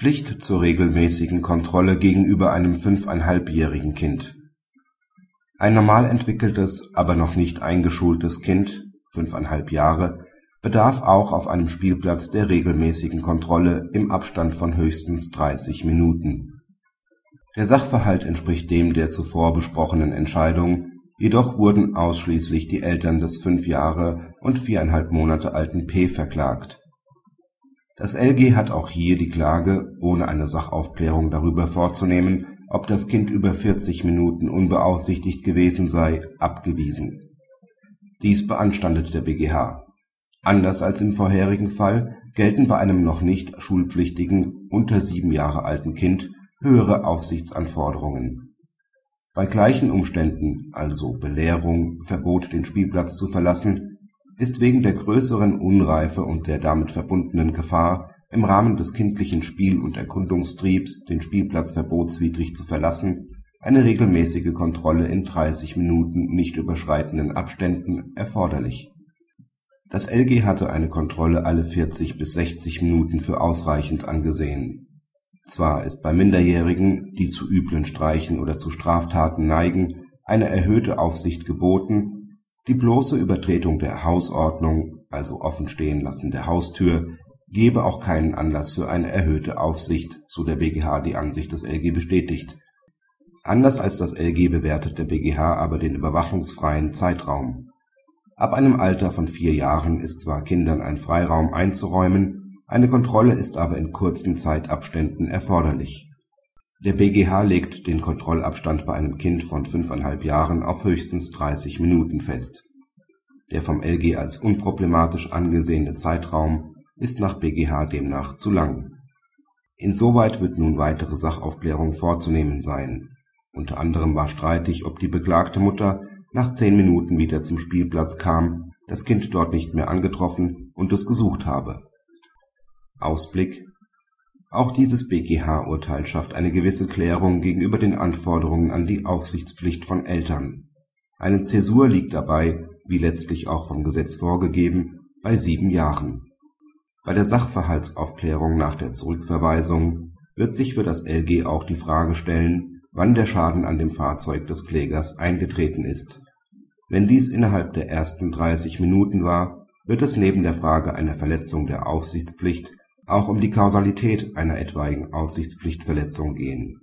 Pflicht zur regelmäßigen Kontrolle gegenüber einem fünfeinhalbjährigen Kind Ein normal entwickeltes, aber noch nicht eingeschultes Kind (fünfeinhalb Jahre) bedarf auch auf einem Spielplatz der regelmäßigen Kontrolle im Abstand von höchstens 30 Minuten. Der Sachverhalt entspricht dem der zuvor besprochenen Entscheidung, jedoch wurden ausschließlich die Eltern des fünf Jahre und viereinhalb Monate alten P verklagt. Das LG hat auch hier die Klage, ohne eine Sachaufklärung darüber vorzunehmen, ob das Kind über 40 Minuten unbeaufsichtigt gewesen sei, abgewiesen. Dies beanstandet der BgH. Anders als im vorherigen Fall gelten bei einem noch nicht schulpflichtigen, unter sieben Jahre alten Kind höhere Aufsichtsanforderungen. Bei gleichen Umständen (also Belehrung, Verbot den Spielplatz zu verlassen) ist wegen der größeren Unreife und der damit verbundenen Gefahr, im Rahmen des kindlichen Spiel und Erkundungstriebs den Spielplatz verbotswidrig zu verlassen, eine regelmäßige Kontrolle in 30 Minuten nicht überschreitenden Abständen erforderlich. Das LG hatte eine Kontrolle alle 40 bis 60 Minuten für ausreichend angesehen. Zwar ist bei Minderjährigen, die zu üblen Streichen oder zu Straftaten neigen, eine erhöhte Aufsicht geboten, die bloße Übertretung der Hausordnung (also Offenstehenlassen der Haustür) gebe auch keinen Anlass für eine erhöhte Aufsicht, so der BgH die Ansicht des LG bestätigt. Anders als das LG bewertet der BgH aber den überwachungsfreien Zeitraum. Ab einem Alter von vier Jahren ist zwar Kindern ein Freiraum einzuräumen, eine Kontrolle ist aber in kurzen Zeitabständen erforderlich. Der BgH legt den Kontrollabstand bei einem Kind von fünfeinhalb Jahren auf höchstens 30 Minuten fest. Der vom LG als unproblematisch angesehene Zeitraum ist nach BgH demnach zu lang. Insoweit wird nun weitere Sachaufklärung vorzunehmen sein. Unter anderem war streitig, ob die beklagte Mutter nach zehn Minuten wieder zum Spielplatz kam, das Kind dort nicht mehr angetroffen und es gesucht habe. Ausblick Auch dieses BgH-Urteil schafft eine gewisse Klärung gegenüber den Anforderungen an die Aufsichtspflicht von Eltern. Eine Zäsur liegt dabei, wie letztlich auch vom Gesetz vorgegeben, bei sieben Jahren bei der Sachverhaltsaufklärung nach der Zurückverweisung wird sich für das LG auch die Frage stellen, wann der Schaden an dem Fahrzeug des Klägers eingetreten ist. Wenn dies innerhalb der ersten 30 Minuten war, wird es neben der Frage einer Verletzung der Aufsichtspflicht auch um die Kausalität einer etwaigen Aufsichtspflichtverletzung gehen